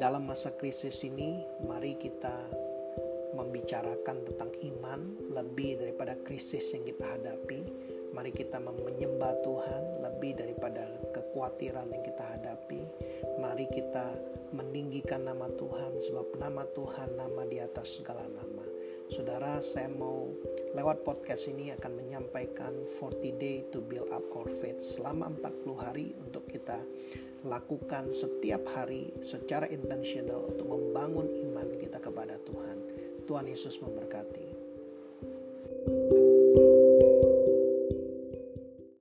Dalam masa krisis ini, mari kita membicarakan tentang iman lebih daripada krisis yang kita hadapi. Mari kita menyembah Tuhan lebih daripada kekhawatiran yang kita hadapi. Mari kita meninggikan nama Tuhan sebab nama Tuhan nama di atas segala nama. Saudara, saya mau lewat podcast ini akan menyampaikan 40 day to build up our faith selama 40 hari untuk kita lakukan setiap hari secara intentional untuk membangun iman kita kepada Tuhan. Tuhan Yesus memberkati.